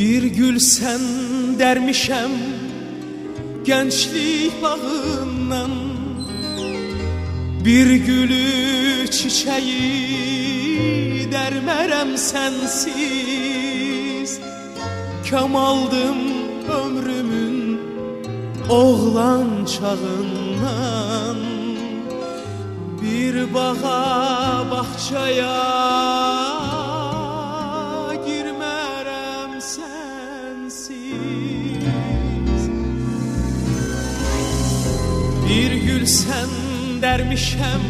Bir gül sen dermişem gençlik bağından. Bir gülü çiçeği dermerem sensiz. Kamaldım ömrümün oğlan çağından. Bir bağa bahçaya Bir gül sen dermişem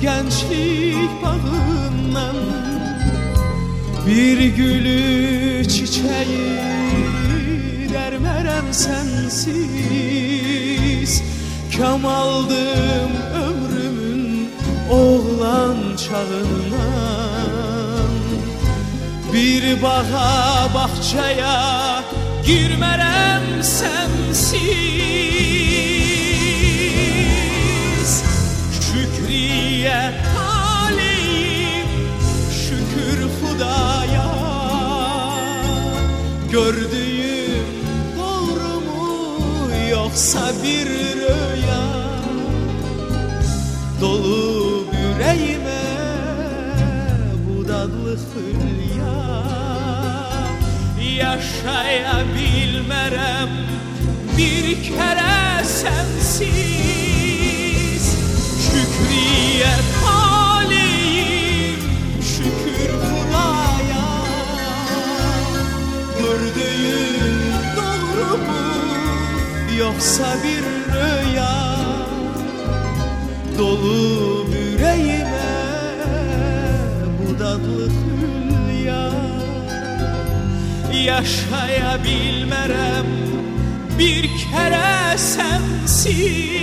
gençlik bağından. Bir gülü çiçeği dermerem sensiz. Kamaldım ömrümün oğlan çağından. Bir bağa bahçaya girmerem sensiz Gördüğüm doğru mu yoksa bir rüya? Dolu yüreğime bu dadlı hülya. Yaşayabilmerem bir kere sensiz yoksa bir rüya. Dolu yüreğime bu dadlı hülya. Yaşayabilmerem bir kere sensiz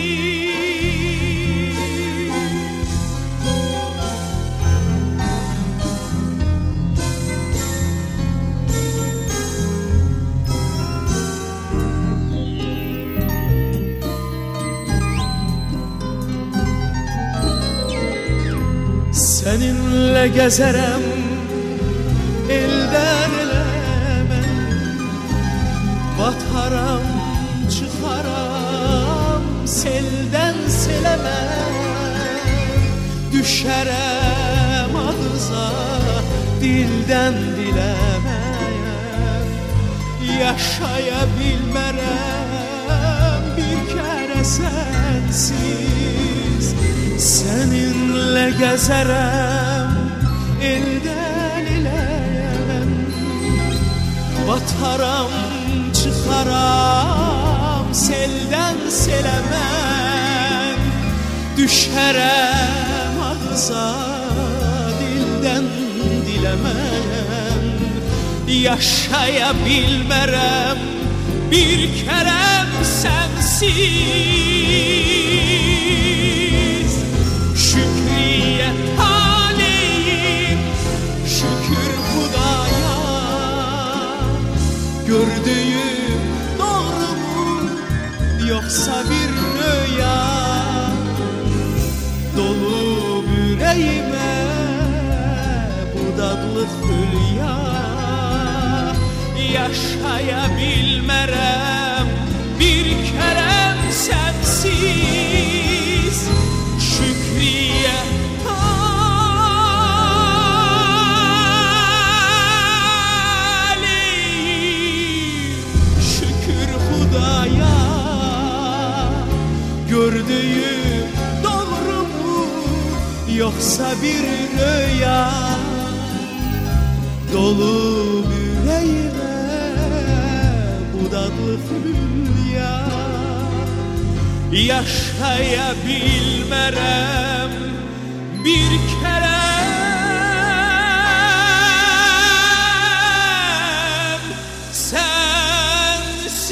Seninle gezerem elden elemem Bataram çıkaram selden seleme Düşerem ağıza dilden dilemeye Yaşayabilmerem bir kere sensiz. Seninle gezerem elden eleyemem Bataram çıkaram selden selemem. Düşerem ağza dilden dilemem. Yaşayabilmerem bir kerem sensiz Gördüğüm doğru mu? Yoksa bir rüya Dolu yüreğime bu dadlı hülya? Yaşayabilmerem bir kerem sensiz Gördüğüm doğru mu yoksa bir rüya? Dolu yüreğime bu dadlı hülya Yaşayabilmerem bir kerem sensiz